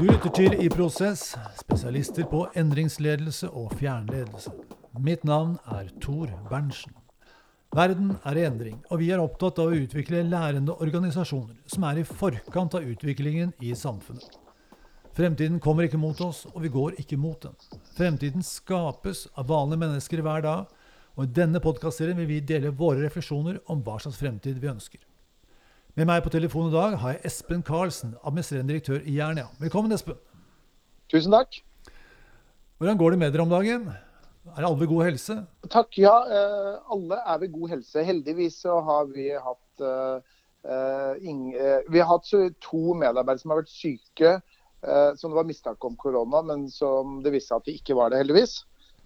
Du lytter til I Prosess, spesialister på endringsledelse og fjernledelse. Mitt navn er Tor Berntsen. Verden er i endring, og vi er opptatt av å utvikle lærende organisasjoner som er i forkant av utviklingen i samfunnet. Fremtiden kommer ikke mot oss, og vi går ikke mot den. Fremtiden skapes av vanlige mennesker hver dag, og i denne podkastserien vil vi dele våre refleksjoner om hva slags fremtid vi ønsker. Med meg på telefon i dag har jeg Espen Karlsen, administrerende direktør i Jernia. Velkommen, Espen. Tusen takk. Hvordan går det med dere om dagen? Er alle ved god helse? Takk, ja. eh, Alle er ved god helse. Heldigvis så har vi hatt uh, ing- eh, Vi har hatt to medarbeidere som har vært syke, uh, som det var mistanke om korona, men som det viste seg at de ikke var det, heldigvis.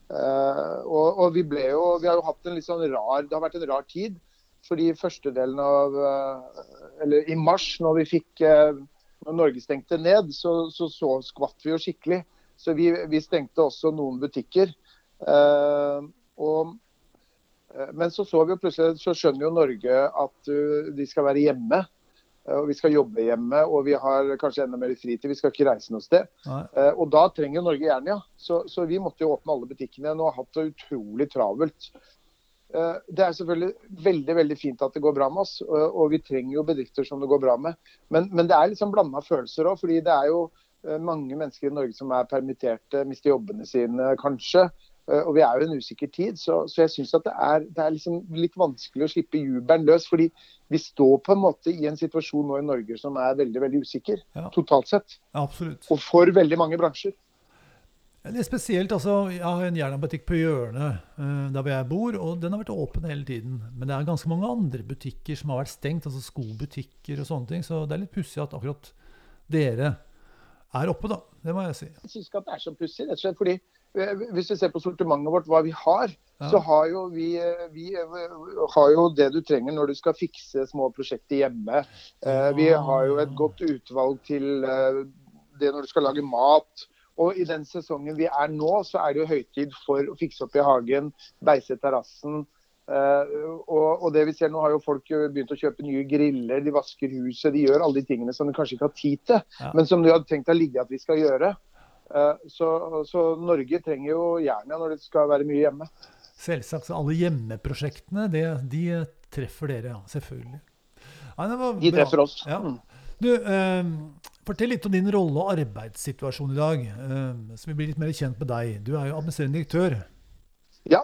Og, og vi jo Vi har jo hatt en litt sånn rar Det har vært en rar tid. Fordi første delen av eh, Eller i mars, når vi fikk eh, Når Norge stengte ned, så, så, så skvatt vi jo skikkelig. Så vi, vi stengte også noen butikker. Eh, og, men så så vi jo plutselig, så skjønner jo Norge at uh, de skal være hjemme. Og vi skal jobbe hjemme, og vi har kanskje enda mer fritid. Vi skal ikke reise noe sted. Og da trenger Norge Jernia. Så, så vi måtte jo åpne alle butikkene igjen og har hatt det utrolig travelt. Eh, Det er selvfølgelig veldig veldig fint at det går bra med oss, og og vi trenger jo bedrifter som det går bra med. Men, men det er liksom sånn blanda følelser òg, fordi det er jo eh, mange mennesker i Norge som er permitterte, mister jobbene sine kanskje. Eh, Og vi er jo i en usikker tid, så, så jeg syns det er, det er liksom litt vanskelig å slippe jubelen løs. Fordi vi står på en måte i en situasjon nå i Norge som er veldig veldig usikker, Ja. totalt sett. Ja, Og for veldig mange bransjer. Det er spesielt, altså, Jeg har en Jernia-butikk på hjørnet uh, der hvor jeg bor, og den har vært åpen hele tiden. Men det er ganske mange andre butikker som har vært stengt, altså skobutikker og sånne ting. Så det er litt pussig at akkurat dere er oppe, da. Det må jeg si. Jeg syns ikke at det er så pussig, rett og slett fordi eh, hvis vi ser på sortimentet vårt, hva vi har, Ja. så har jo vi, eh, vi har jo det du trenger når du skal fikse små prosjekter hjemme. Vi har jo et godt utvalg til det når du skal lage mat. Og i den sesongen vi er nå, så er det jo høytid for å fikse opp i hagen, beise terrassen. Eh, og, og det vi ser nå har jo folk begynt å kjøpe nye griller, de vasker huset, de gjør alle de tingene som de kanskje ikke har tid til, Ja. men som de hadde tenkt å ligge at vi skal gjøre. Eh, Så, så Norge trenger jo Jernia når det skal være mye hjemme. Selvsagt. Så alle hjemmeprosjektene, det, de treffer dere, ja. Selvfølgelig. Ja, det var De treffer oss. Ja. Du, eh, fortell litt om din rolle og arbeidssituasjon i dag, eh, så vi blir litt mer kjent med deg. Du er jo administrerende direktør. Ja.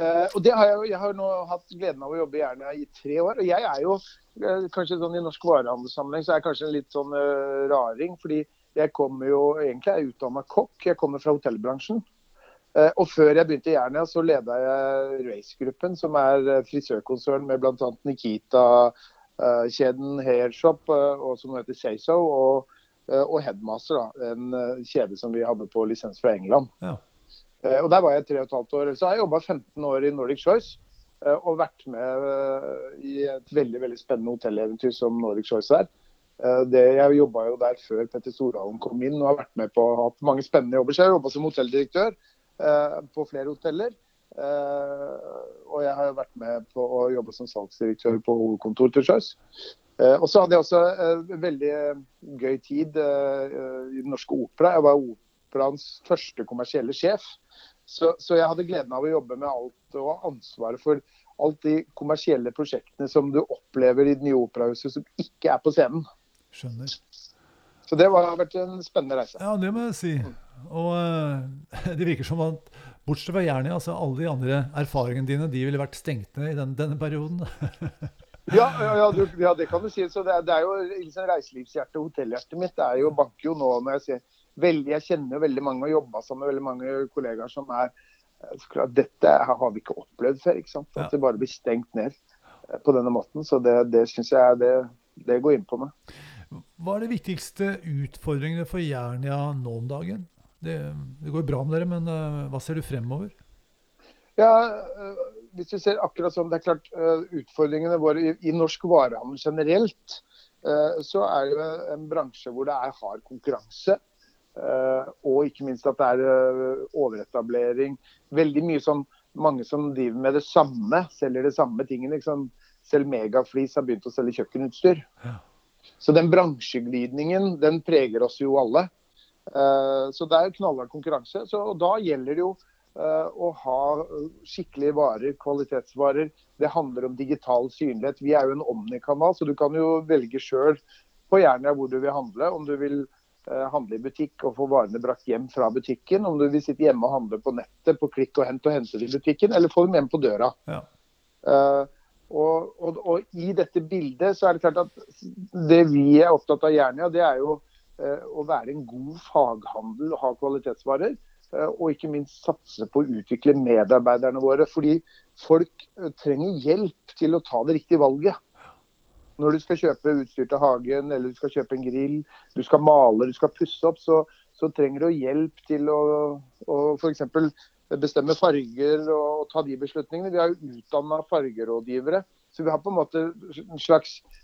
Eh, og det har jeg, jeg har nå hatt gleden av å jobbe i Jernia i tre år. Og jeg er jo eh, kanskje sånn i norsk varehandelssammenheng så er jeg kanskje en litt sånn eh, raring. Fordi jeg kommer jo egentlig er utdanna kokk. Jeg kommer fra hotellbransjen. Eh, og før jeg begynte i Jernia, så leda jeg Race-gruppen, som er frisørkonsern med bl.a. Nikita-kjeden Hairshop, uh, og som heter Sayso, og, eh, og Headmaster, da, en eh, kjede som vi hadde på lisens fra England. Ja. Eh, Og Der var jeg tre og et halvt år. Så har jeg jobba 15 år i Nordic Choice. eh, Og vært med eh, i et veldig veldig spennende hotelleventyr som Nordic Choice er. Eh, Det, jeg jobba jo der før Petter Stordalen kom inn og har vært med på hatt mange spennende jobber. Så jeg har jobba som hotelldirektør eh, på flere hoteller. Eh, Og jeg har jo vært med på å jobbe som salgsdirektør på hovedkontor til sjøs. Eh, Og så hadde jeg også en veldig gøy tid eh, i Den Norske Opera. Jeg var operaens første kommersielle sjef. Så, så jeg hadde gleden av å jobbe med alt og ha ansvaret for alt de kommersielle prosjektene som du opplever i det nye operahuset som ikke er på scenen. Skjønner. Så det har vært en spennende reise. Ja, det må jeg si. Og eh, det virker som at bortsett fra Jernia, altså alle de andre erfaringene dine, de ville vært stengt ned i den, denne perioden. Ja, ja, ja, du, ja det kan du si. Så det, er- det er jo liksom reiselivshjertet, hotellhjertet mitt, det er jo banker jo nå når jeg ser veldig, Jeg kjenner veldig mange og jobba sammen med veldig mange kollegaer som er eh, så klart, Dette har vi ikke opplevd før. ikke sant? Ja. At det bare blir stengt ned eh, på denne måten. Så det, det syns jeg det, det går inn på meg. Hva er de viktigste utfordringene for Jernia nå om dagen? Det, det går bra med dere, men eh, hva ser du fremover? Ja, øh, hvis vi ser akkurat sånn, det er klart øh, Utfordringene våre i, i norsk varehandel generelt, så er det en bransje hvor det er hard konkurranse. og ikke minst at det er overetablering. Veldig mye som mange som driver med det samme, selger de samme tingene. Liksom. Selv Megaflis har begynt å selge kjøkkenutstyr. Ja. Så den bransjeglidningen den preger oss jo alle. Eh, så det er knallhard konkurranse. Så da gjelder det jo eh, å ha skikkelige varer, kvalitetsvarer. Det handler om digital synlighet. Vi er jo en Omni-kanal, så du kan jo velge sjøl på Jernia hvor du vil handle. Om du vil Eh, handle i butikk og få varene brakt hjem fra butikken. Om du vil sitte hjemme og handle på nettet på klikk og hent og hente det i butikken, eller få dem hjem på døra. Ja. Uh, og, og, og, I dette bildet så er det klart at det vi er opptatt av Jernia, det er jo å være en god faghandel og ha kvalitetsvarer. Uh, og ikke minst satse på å utvikle medarbeiderne våre. Fordi folk trenger hjelp til å ta det riktige valget. Når du skal kjøpe utstyr til hagen, eller du skal kjøpe en grill, du skal male, du skal pusse opp, så, så trenger du hjelp til å, å f.eks. bestemme farger og, og, ta de beslutningene. Vi har jo utdanna fargerådgivere. Så vi har på en måte en slags eh,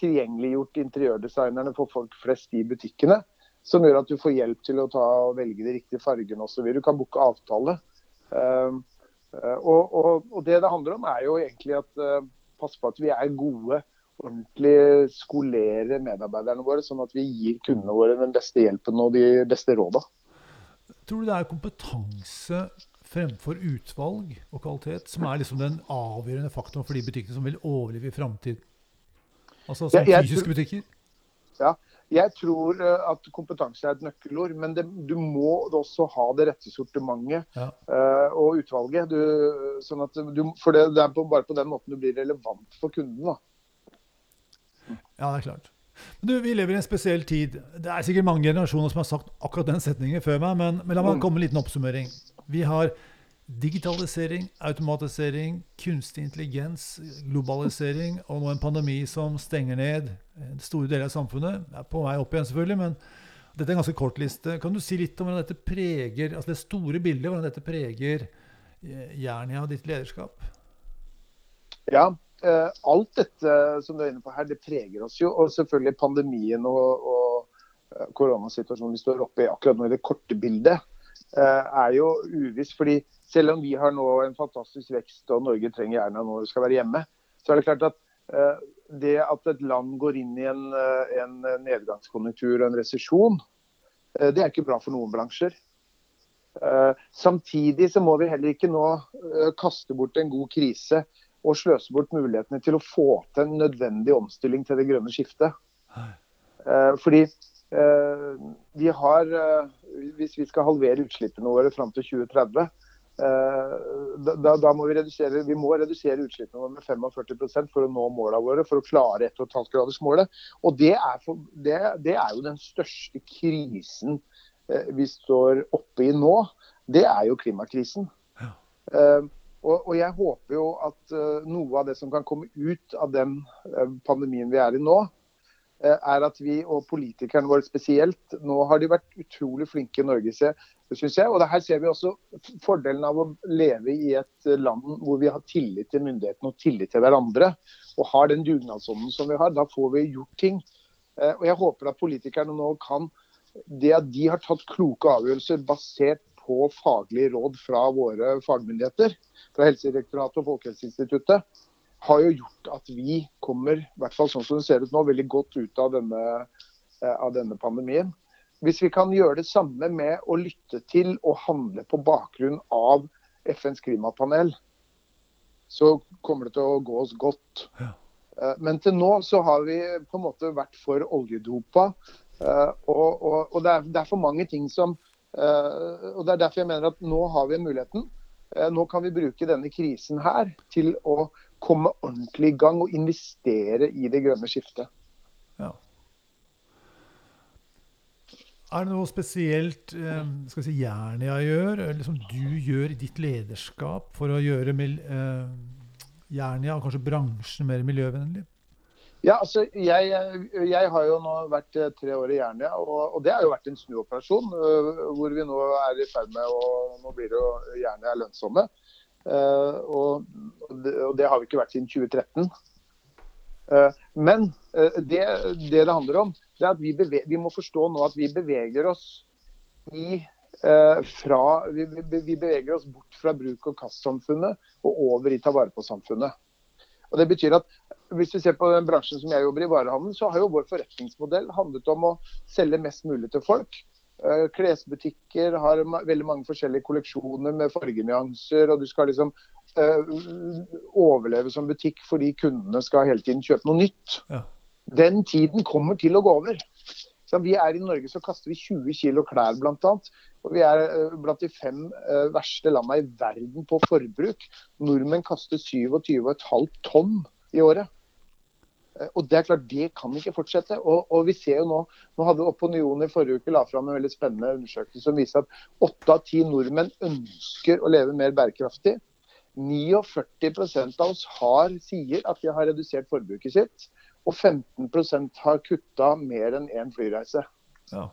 tilgjengeliggjort interiørdesignerne for folk flest i butikkene. Som gjør at du får hjelp til å ta og velge de riktige fargene osv. Du kan booke avtale. Uh, og, og, og, det det handler om, er jo egentlig at passe på at vi er gode ordentlig skolere medarbeiderne våre, sånn at vi gir kundene våre den beste hjelpen og de beste råda. Tror du det er kompetanse fremfor utvalg og kvalitet som er liksom den avgjørende faktoren for de butikkene som vil overleve i framtiden? Altså som ja, fysiske butikker? Ja, jeg tror eh, at kompetanse er et nøkkelord, men det, du må også ha det rette sortimentet ja. uh, og utvalget. Du, sånn du, for det, det er på, bare på den måten du blir relevant for kunden. da. Ja, det er klart. Men du, Vi lever i en spesiell tid. Det er sikkert mange generasjoner som har sagt akkurat den setningen før meg, men, men la meg komme med en liten oppsummering. Vi har digitalisering, automatisering, kunstig intelligens, globalisering og nå en pandemi som stenger ned store deler av samfunnet. Det er på vei opp igjen, selvfølgelig, men dette er en ganske kort liste. Kan du si litt om hvordan dette preger, altså det store bildet, hvordan dette preger eh, Jernia og ditt lederskap? Ja, Eh, alt dette som du er inne på her, det preger oss jo. Og selvfølgelig pandemien og, og eh, koronasituasjonen vi står oppe i akkurat nå i det korte bildet, eh, er jo uviss. fordi selv om vi har nå en fantastisk vekst og Norge trenger gjerne når vi skal være hjemme, så er det klart at det at et land går inn i en, en nedgangskonjunktur og en resesjon, det er ikke bra for noen bransjer. Samtidig så må vi heller ikke nå kaste bort en god krise og sløse bort mulighetene til å få til en nødvendig omstilling til det grønne skiftet. Eh, fordi eh, vi har, eh, hvis vi skal halvere utslippene våre fram til 2030, da, da, må vi redusere, vi må redusere utslippene våre med 45 for å nå målene våre, for å klare 1,5-gradersmålet. Og det er, for, det, det er, jo den største krisen vi står oppe i nå. Det er jo klimakrisen. Ja. Og, og, jeg håper jo at noe av det som kan komme ut av den pandemien vi er i nå, er at vi og politikerne våre spesielt Nå har de vært utrolig flinke i Norge, syns jeg. Og her ser vi også fordelen av å leve i et land hvor vi har tillit til myndighetene og tillit til hverandre. Og har den dugnadsånden som vi har. Da får vi gjort ting. og jeg håper at politikerne nå kan det at de har tatt kloke avgjørelser basert på faglige råd fra våre fagmyndigheter, fra Helsedirektoratet og Folkehelseinstituttet, har jo gjort at vi kommer, i hvert fall sånn som det ser ut nå, veldig godt ut av denne, eh, av denne pandemien. Hvis vi kan gjøre det samme med å lytte til og handle på bakgrunn av FNs klimapanel, så kommer det til å gå oss godt. Ja. Eh, men til nå så har vi på en måte vært for oljedopa. Eh, og, og, og det, er, det, er, for mange ting som og Det er derfor jeg mener at nå har vi muligheten. Eh, nå kan vi bruke denne krisen her til å komme ordentlig i gang og investere i det grønne skiftet. Ja. Er det noe spesielt eh, skal si, Jernia gjør, eller som du gjør i ditt lederskap for å gjøre eh, Jernia og kanskje bransjen mer miljøvennlig? Ja, altså, jeg, jeg, har jo nå vært eh, tre år i Jernia, og, og, det har jo vært en snuoperasjon. Uh, hvor vi nå er i ferd med å Nå blir det jo Jernia lønnsomme. Uh, og, det, og, det, har vi ikke vært siden 2013. Uh, men det, det, det handler om, det er at vi, beveger, vi, må forstå nå at vi beveger oss i fra, vi, vi, beveger oss bort fra bruk- og kastsamfunnet og over i ta vare på-samfunnet. Og Det betyr at hvis vi ser på den bransjen som jeg jobber i, varehandel, så har jo vår forretningsmodell handlet om å selge mest mulig til folk. Eh, klesbutikker har veldig mange forskjellige kolleksjoner med fargenyanser, og du skal liksom uh, overleve som butikk fordi kundene skal hele tiden kjøpe noe nytt. Ja. Den tiden kommer til å gå over. Så vi er I Norge så kaster vi 20 kg klær bl.a. Og vi er uh, blant de fem verste landene i verden på forbruk. Nordmenn kaster 27,5 tonn i året. Eh, og Det er klart, det kan ikke fortsette. Og, og vi ser jo Nå nå hadde Opinion i forrige uke la fram en veldig spennende undersøkelse som viser at åtte av ti nordmenn ønsker å leve mer bærekraftig. 49% av oss har, sier at de har redusert forbruket sitt. Og 15% har kutta mer enn én flyreise. Ja.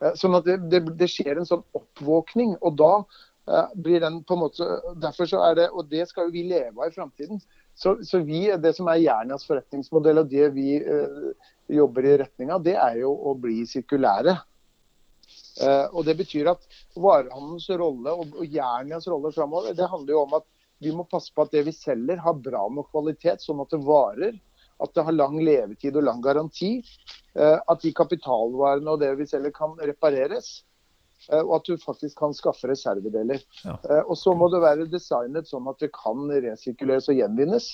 Eh, sånn at det, det, det, skjer en sånn oppvåkning. og da eh, blir den på en måte, derfor så er det, Og det skal jo vi leve av i framtiden. Så, så vi, Det som er Jernias forretningsmodell og det vi eh, jobber i retning av, det er jo å bli sirkulære. Eh, og Det betyr at varehandelens rolle og, og Jernias rolle framover det handler jo om at vi må passe på at det vi selger har bra nok kvalitet, sånn at det varer. At det har lang levetid og lang garanti. Eh, at de kapitalvarene og det vi selger kan repareres. Eh, og at du faktisk kan skaffe reservedeler. Ja. Eh, og så må det være designet sånn at det kan resirkuleres og gjenvinnes.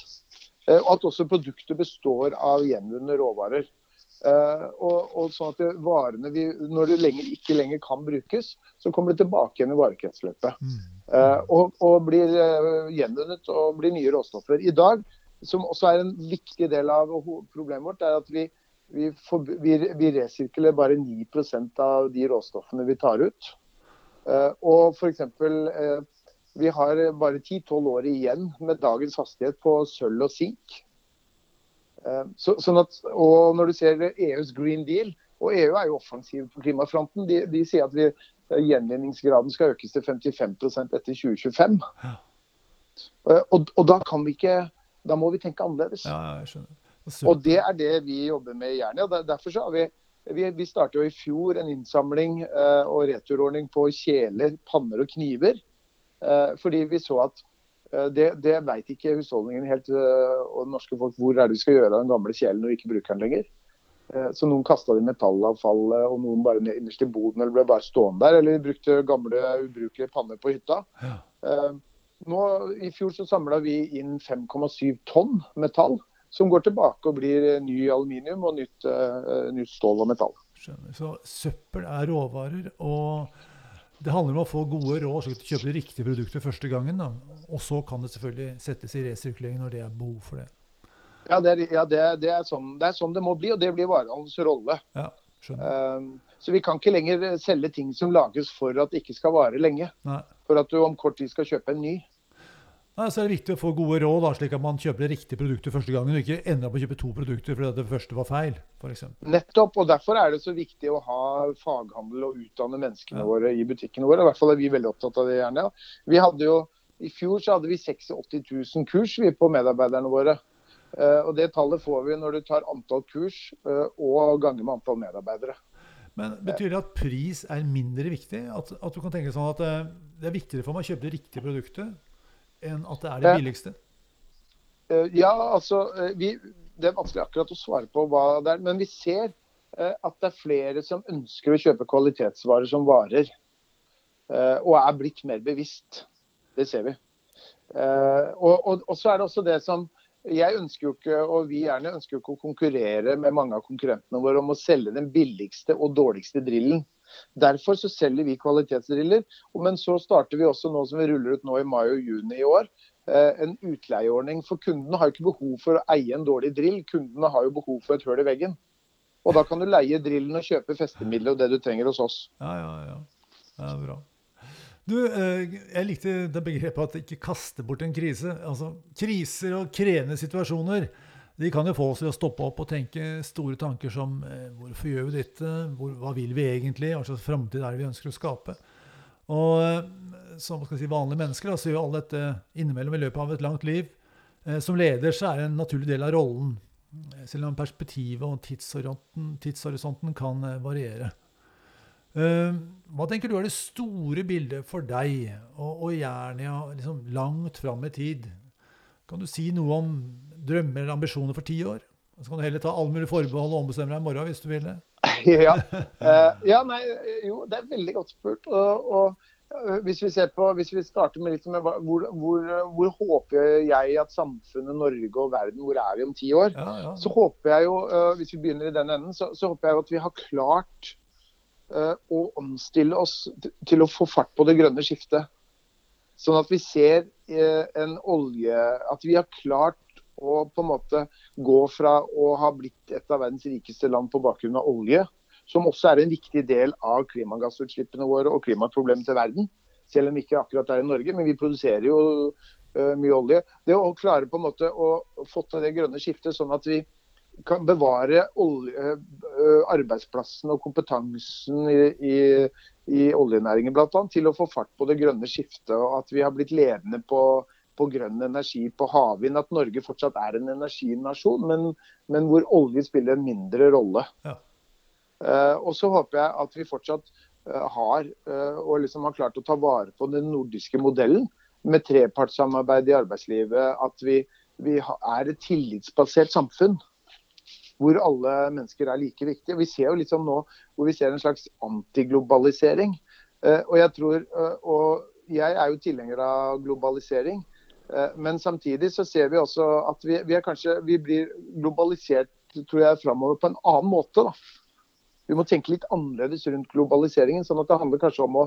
Eh, og at også produktet består av gjenvunne råvarer. Og, og, sånn at varene vi, Når det lenger, ikke lenger kan brukes, så kommer det tilbake igjen i varekretsløpet. Mm. Og, og, blir gjenvunnet og blir nye råstoffer. I dag, som også er en viktig del av problemet vårt, er at vi vi, for, vi, vi resirkulerer bare 9% av de råstoffene vi tar ut. Uh, og f.eks. Uh, eh, vi har bare 10-12 år igjen med dagens hastighet på sølv og sink. Uh, så, sånn at, og når du ser EUs Green Deal, og EU er jo offensiv på klimafronten, de, de sier at vi, gjenvinningsgraden skal økes til 55% etter 2025. Ja. Og, og, da kan vi ikke Da må vi tenke annerledes. Ja, jeg skjønner. Og det er det vi jobber med i Jernia. Derfor så har vi vi, vi startet jo i fjor en innsamling eh, og returordning på kjeler, panner og kniver. Eh, fordi vi så at eh, det, det veit ikke husholdningen helt og norske folk hvor er det vi skal gjøre av den gamle kjelen når vi ikke bruker den lenger. Så noen kasta det i metallavfall, og noen bare innerst i boden eller ble bare stående der. Eller brukte gamle ubrukelige panner på hytta. Ja. Nå, I fjor så samla vi inn 5,7 tonn metall som går tilbake og blir ny aluminium og nytt, uh, nytt stål og metall. Skjønner. Så søppel er råvarer. og det handler om å få gode råd, slik at du kjøper de riktige produkter første gangen. Da. Og så kan det selvfølgelig settes i resirkulering når det er behov for det. Ja, det er, ja, det det er, sånn, det er sånn, det må bli, og det blir varehandelens rolle. Ja, um, så vi kan ikke lenger selge ting som lages for at det ikke skal vare lenge. Nei. For at du om kort tid skal kjøpe en ny. Nei, så er det viktig å få gode råd, da, slik at man kjøper det riktige produktet første gangen, og ikke ender opp å kjøpe to produkter fordi det første var feil. Eksempel. Nettopp, og derfor er det så viktig å ha faghandel og utdanne menneskene ja. våre i butikkene våre. I hvert fall er vi veldig opptatt av det gjerne. Vi hadde jo, I fjor så hadde vi 86 000 kurs vi på medarbeiderne våre. Uh, og Det tallet får vi når du tar antall kurs uh, og ganger med antall medarbeidere. Men Betyr det at pris er mindre viktig? At, at du kan tenke sånn at uh, det er viktigere for meg å kjøpe det riktige produktet enn at det er det billigste? Eh, ja, altså eh, vi, Det er vanskelig akkurat å svare på hva det er. Men vi ser eh, at det er flere som ønsker å kjøpe kvalitetsvarer som varer. Og er blitt mer bevisst. Det ser vi. Og, og, og så er det også det som jeg ønsker jo ikke, og vi gjerne ønsker jo ikke å konkurrere med mange av konkurrentene våre om å selge den billigste og dårligste drillen. Derfor så selger vi kvalitetsdriller. Men så starter vi også nå som vi ruller ut nå i mai og juni i år, eh, en utleieordning. For kundene har ikke behov for å eie en dårlig drill, kundene har jo behov for et høl i veggen. Og da kan du leie drillen og kjøpe festemidler og det du trenger hos oss. Ja, ja, ja. Det er bra. Du, eh, jeg likte det begrepet at ikke kaste bort en krise. Altså, Kriser og krevende situasjoner de kan jo få oss til å stoppe opp og tenke store tanker som eh, hvorfor gjør vi dette, Hvor, hva vil vi egentlig, hva slags framtid er det vi ønsker å skape? Og eh, som si, vanlige mennesker da, så gjør alle dette innimellom i løpet av et langt liv. Eh, som leder så er det en naturlig del av rollen, selv om perspektivet og tidshorisonten, tidshorisonten kan variere. Hva tenker du er det store bildet for deg og, og gjerne liksom langt fram i tid? Kan du si noe om drømmer eller ambisjoner for ti år? Så kan du heller ta alle mulige forbehold og ombestemme deg i morgen hvis du vil det. ja. Uh, ja, nei, jo, det er veldig godt spurt. Og, og uh, hvis, vi ser på, hvis vi starter med litt med hvor, hvor, hvor, håper jeg at samfunnet, Norge og verden, hvor er vi om ti år? Ja, ja. Så håper jeg jo, uh, hvis vi begynner i den enden, så, så håper jeg at vi har klart å omstille oss til å få fart på det grønne skiftet. Sånn at vi ser en olje At vi har klart å på en måte gå fra å ha blitt et av verdens rikeste land på bakgrunn av olje, som også er en viktig del av klimagassutslippene våre og klimaproblemet til verden. Selv om vi ikke akkurat er i Norge, men vi produserer jo uh, mye olje. Det å klare på en måte å få til det grønne skiftet, sånn at vi kan bevare olje, uh, arbeidsplassen og kompetansen i, i, i oljenæringen bl.a. til å få fart på det grønne skiftet. og At vi har blitt ledende på på grønn energi på havvind, at Norge fortsatt er en energinasjon, men, men hvor olje spiller en mindre rolle. Ja. Uh, og så håper jeg at vi fortsatt uh, har, uh, og liksom har klart å ta vare på den nordiske modellen med trepartssamarbeid i arbeidslivet. At vi, vi er et tillitsbasert samfunn hvor alle mennesker er like viktige. Vi ser jo litt sånn nå hvor vi ser en slags antiglobalisering. og jeg tror, og jeg er jo tilhenger av globalisering. Eh, men samtidig så ser vi også at vi, vi, kanskje, vi blir globalisert tror jeg, framover på en annen måte. Da. Vi må tenke litt annerledes rundt globaliseringen. sånn at Det handler kanskje om å,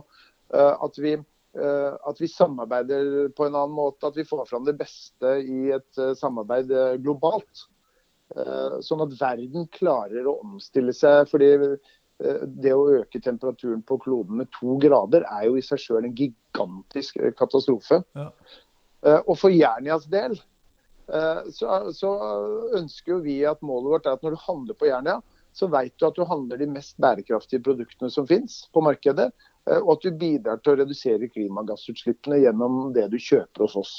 eh, at, vi, eh, at, vi, samarbeider på en annen måte. At vi får fram det beste i et samarbeid globalt. Sånn at verden klarer å omstille seg. fordi det å øke temperaturen på kloden med to grader er jo i seg sjøl en gigantisk katastrofe. Ja. Eh, og for Jernias del eh, så, så, ønsker jo vi at målet vårt er at når du handler på Jernia, så vet du at du handler de mest bærekraftige produktene som finnes på markedet. Eh, og at du bidrar til å redusere klimagassutslippene gjennom det du kjøper hos oss.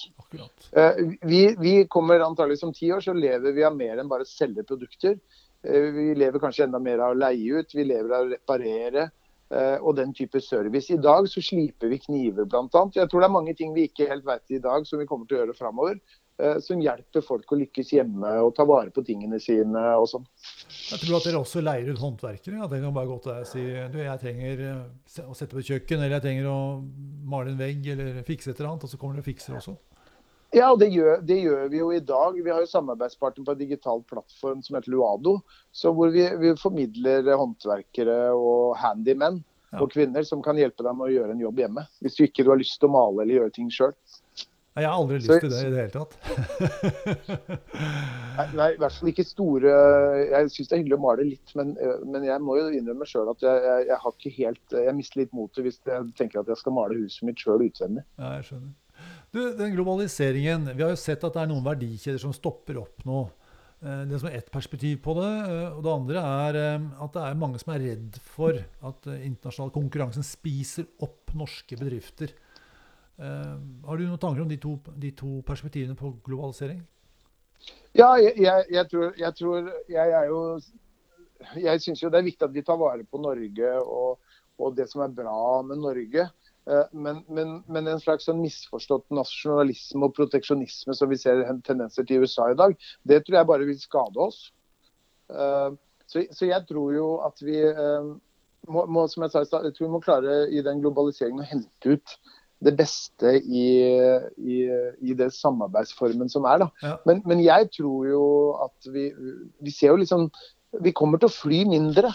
Vi, vi kommer antakelig som ti år, så lever vi av mer enn bare å selge produkter. Vi lever kanskje enda mer av å leie ut, vi lever av å reparere. Eh, og den type service. I dag så sliper vi kniver bl.a. Jeg tror det er mange ting vi ikke helt vet i dag som vi kommer til å gjøre framover. Eh, som hjelper folk å lykkes hjemme og ta vare på tingene sine og sånn. Jeg tror at dere også leier ut håndverkere. Ja. Det kan bare gå til deg og si du, jeg trenger eh, å sette på kjøkken, eller jeg trenger å male en vegg, eller fikse et eller annet. Og så kommer dere og fikser også. Ja, det gjør, det gjør, vi jo i dag. Vi har jo samarbeidspartner på en digital plattform som heter Luado. Så hvor vi, vi formidler håndverkere og handymen ja. og kvinner som kan hjelpe deg med å gjøre en jobb hjemme. Hvis du ikke har lyst til å male eller gjøre ting sjøl. Jeg har aldri lyst til det i det hele tatt. nei, nei, i hvert fall ikke store Jeg syns det er hyggelig å male litt, men, men jeg må jo innrømme sjøl at jeg, jeg, jeg, har ikke helt Jeg mister litt motet hvis jeg tenker at jeg skal male huset mitt sjøl utvendig. Ja, jeg skjønner. Du, den globaliseringen, Vi har jo sett at det er noen verdikjeder som stopper opp nå. Eh, det som er ett perspektiv på det. Eh, og det andre er eh, at det er mange som er redd for at internasjonal konkurransen spiser opp norske bedrifter. Har du noen tanker om de to, de to perspektivene på globalisering? Ja, jeg, jeg, jeg, tror, jeg tror Jeg er jo Jeg syns jo det er viktig at vi tar vare på Norge og, og det som er bra med Norge. Eh, men, men, men, en slags sånn misforstått nasjonalisme og proteksjonisme som vi ser tendenser til i USA i dag, det tror jeg bare vil skade oss. Eh, så, så jeg tror jo at vi eh, må, må, som jeg sa, jeg tror vi må klare i den globaliseringen å hente ut det beste i, i, i det samarbeidsformen som er. Da. Ja. Men, men, jeg tror jo at vi, vi ser jo liksom Vi kommer til å fly mindre.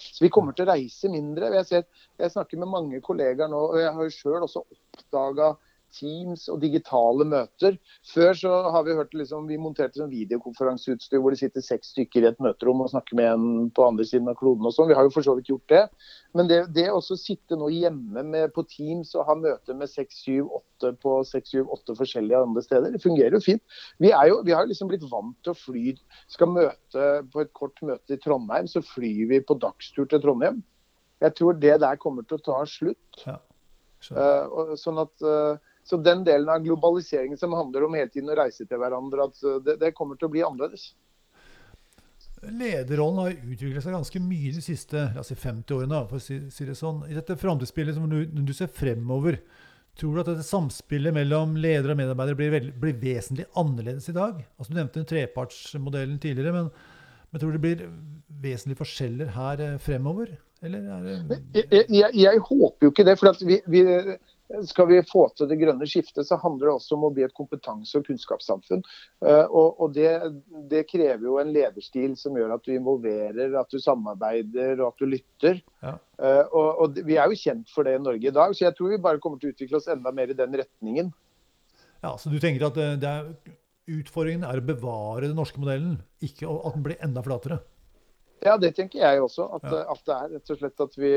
Så vi kommer til å reise mindre. Jeg, ser, jeg snakker med mange kollegaer nå, og jeg har sjøl også oppdaga Teams og digitale møter. Før så har vi hørt liksom, vi monterte sånn videokonferanseutstyr hvor det sitter seks stykker i et møterom og snakker med en på andre siden av kloden og sånn. Vi har jo for så vidt gjort det. Men det, det å sitte nå hjemme med, på Teams og ha møter med seks, syv, åtte på seks, syv, åtte forskjellige andre steder, det fungerer jo fint. Vi, er jo, vi har jo liksom blitt vant til å fly. Skal møte på et kort møte i Trondheim, så flyr vi på dagstur til Trondheim. Jeg tror det der kommer til å ta slutt. Ja, uh, sånn at uh, så den delen av globaliseringen som handler om hele tiden å reise til hverandre, at eh, det, det kommer til å bli annerledes. Lederrollen har utviklet seg ganske mye de siste si 50 årene. for å si, si det sånn. I dette framtidsbildet, som du, du ser fremover, Tror du at dette samspillet mellom ledere og medarbeidere blir, veld, blir vesentlig annerledes i dag? Altså, du nevnte den trepartsmodellen tidligere, men, men tror du det blir vesentlige forskjeller her eh, fremover? Eller er det Jeg, jeg, jeg håper jo ikke det. for vi, vi, Skal vi få til det grønne skiftet, så handler det også om å bli et kompetanse- og kunnskapssamfunn. Eh, og, og det, det, krever jo en lederstil som gjør at du involverer, at du samarbeider og at du lytter. Ja. Eh, og, og, Vi er jo kjent for det i Norge i dag, så jeg tror vi bare kommer til å utvikle oss enda mer i den retningen. Ja, Så du tenker at det er, utfordringen er å bevare den norske modellen, ikke at den blir enda flatere? Ja, det tenker jeg også. At, ja. at det er rett og slett at vi,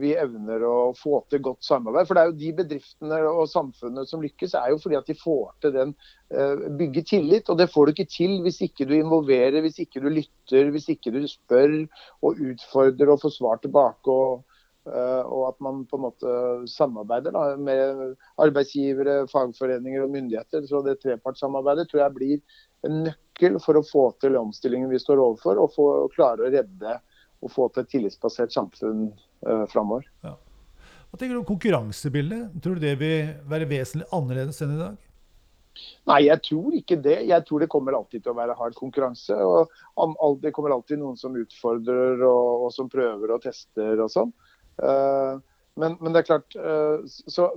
vi, evner å få til godt samarbeid. For det er jo de bedriftene og samfunnet som lykkes, er jo fordi at de får til den uh, bygge tillit. Og det får du ikke til hvis ikke du involverer, hvis ikke du lytter, hvis ikke du spør og utfordrer og får svar tilbake. og uh, og at man på en måte samarbeider da, med arbeidsgivere, fagforeninger og myndigheter. Så det trepartssamarbeidet tror jeg blir en nøkkel for å få til omstillingen vi står overfor, og få, klare å redde og få til et tillitsbasert samfunn uh, framover. Ja. Hva tenker du om konkurransebildet? Tror du det vil være vesentlig annerledes enn i dag? Nei, jeg tror ikke det. Jeg tror det kommer alltid til å være hard konkurranse. og Det kommer alltid noen som utfordrer og, og som prøver og tester og sånn. Uh, men, men, det er klart uh, så,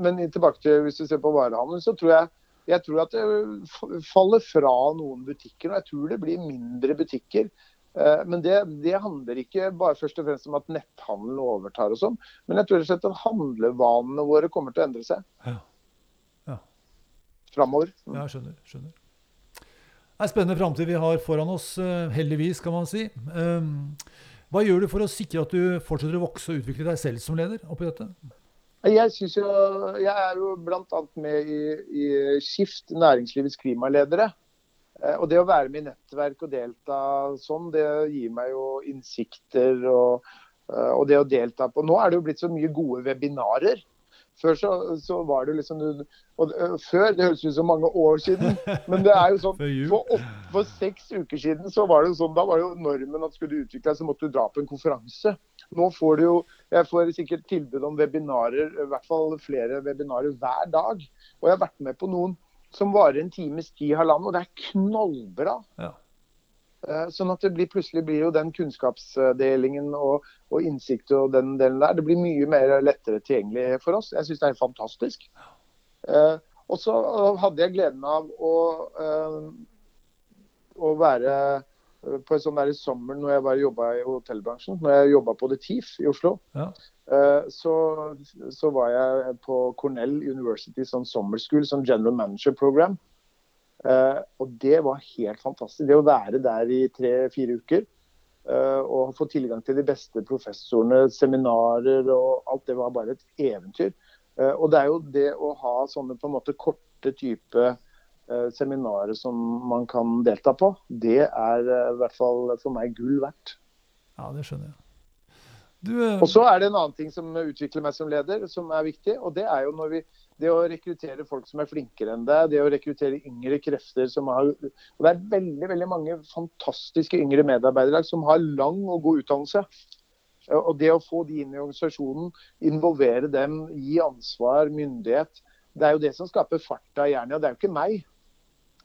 Men tilbake til hvis du ser på varehandelen, så tror jeg jeg tror at det faller fra noen butikker. og Jeg tror det blir mindre butikker. Eh, men det, det, handler ikke bare først og fremst om at netthandelen overtar og sånn. Men jeg tror at handlevanene våre kommer til å endre seg. Ja. ja. Framover. Mm. Ja, skjønner. skjønner. Det er en spennende framtid vi har foran oss, eh, heldigvis, kan man si. Ehm, hva gjør du for å sikre at du fortsetter å vokse og utvikle deg selv som leder oppi dette? Jeg, jo, jeg er jo bl.a. med i, i, Skift, næringslivets klimaledere. Eh, og det å være med i nettverk og delta sånn, det gir meg jo innsikter og, eh, og det å delta på Nå er det jo blitt så mye gode webinarer. Før så, så, var det liksom og, Før, det høres ut som mange år siden, men det er jo sånn for, åtte, for, seks uker siden så var det sånn, da var jo normen at skulle du utvikle deg, så måtte du dra på en konferanse. Nå får du jo Jeg får sikkert tilbud om webinarer, i hvert fall flere webinarer hver dag. Og jeg har vært med på noen som varer en times tid, halvannen, og det er knallbra. Ja. Eh, sånn at det blir, plutselig blir jo den kunnskapsdelingen og, og, innsikt og den delen der, det blir mye mer lettere tilgjengelig for oss. Jeg syns det er fantastisk. Uh, og så hadde jeg gleden av å, uh, å være på en sånn der sommer når jeg bare jobba i hotellbransjen, når jeg jobba på The Thief i Oslo. Ja. Så, så, var jeg på Cornell University sånn summer school, sånn general manager program. Uh, og det var helt fantastisk. Det å være der i tre-fire uker uh, og få tilgang til de beste professorene, seminarer og alt, det var bare et eventyr. Og det er jo det å ha sånne på en måte korte type seminarer som man kan delta på, det er i hvert fall for meg gull verdt. Ja, det skjønner jeg. Du, og så er det en annen ting som utvikler meg som leder, som er viktig. og det er jo når vi det å rekruttere folk som er flinkere enn deg, det å rekruttere yngre krefter som har og Det er veldig veldig mange fantastiske yngre medarbeidere som har lang og god utdannelse. Og Det å få de inn i organisasjonen, involvere dem, gi ansvar, myndighet, det er jo det som skaper farta i og Det er jo ikke meg.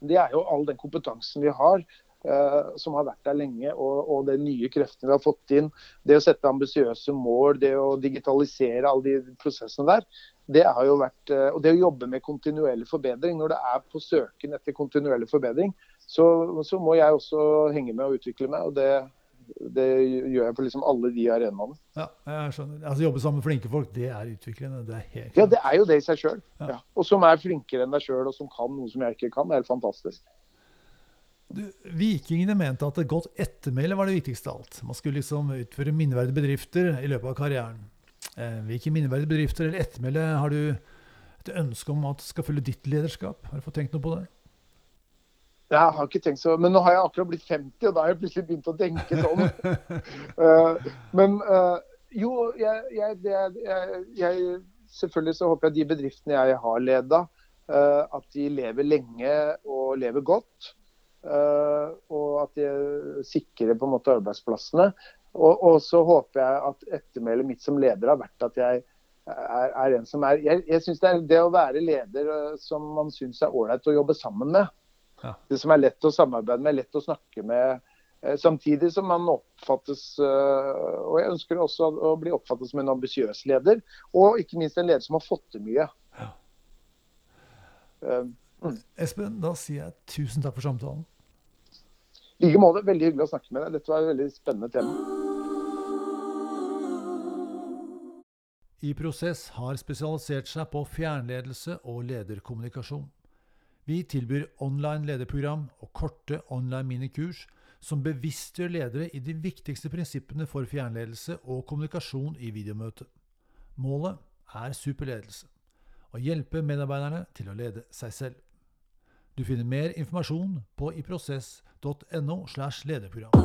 Det er jo all den kompetansen vi har. Uh, som har vært der lenge, og, og de nye kreftene vi har fått inn. Det å sette ambisiøse mål, det å digitalisere alle de prosessene der det har jo vært, eh, og det å jobbe med kontinuerlig forbedring, når det er på søken etter kontinuerlig forbedring, så, så må jeg også henge med og utvikle meg. og det, det gjør jeg på liksom alle de arenaene. Ja, jeg skjønner. Altså Jobbe sammen med flinke folk, det er utviklende. Det er helt Ja, det er jo det i seg sjøl. Ja. Ja. Og som er flinkere enn deg sjøl, og som kan noe som jeg ikke kan. Det er helt fantastisk. Du, vikingene mente at et godt ettermæle var det viktigste av alt. Man skulle liksom utføre minneverdige bedrifter i løpet av karrieren. Eh, hvilke minneverdige bedrifter eller ettermæle har du et ønske om at skal følge ditt lederskap? Har du fått tenkt noe på det? Jeg har ikke tenkt så, men nå har jeg akkurat blitt 50, og da har jeg plutselig begynt å tenke sånn. uh, men uh, jo, jeg, jeg, det, jeg, jeg, Selvfølgelig så håper jeg de bedriftene jeg har leda, uh, at de lever lenge og lever godt. og at de sikrer på en måte arbeidsplassene. Og, og, så håper jeg at ettermælet mitt som leder har vært at jeg er, er en som er Jeg, jeg syns det er det å være leder som man syns er ålreit å jobbe sammen med. Ja. Det som er lett å samarbeide med, lett å snakke med. Uh, samtidig som man oppfattes uh, Og jeg ønsker også å bli oppfattet som en ambisiøs leder. Og ikke minst en leder som har fått til mye. Ja. Mm. Espen, da sier jeg tusen takk for samtalen. I like måte. Veldig hyggelig å snakke med deg. Dette var et veldig spennende tema. I Prosess har spesialisert seg på fjernledelse og lederkommunikasjon. Vi tilbyr online lederprogram og korte online minikurs som bevisstgjør ledere i de viktigste prinsippene for fjernledelse og kommunikasjon i videomøte. Målet er superledelse å hjelpe medarbeiderne til å lede seg selv. Du finner mer informasjon på iprosess.no slash lederprogram.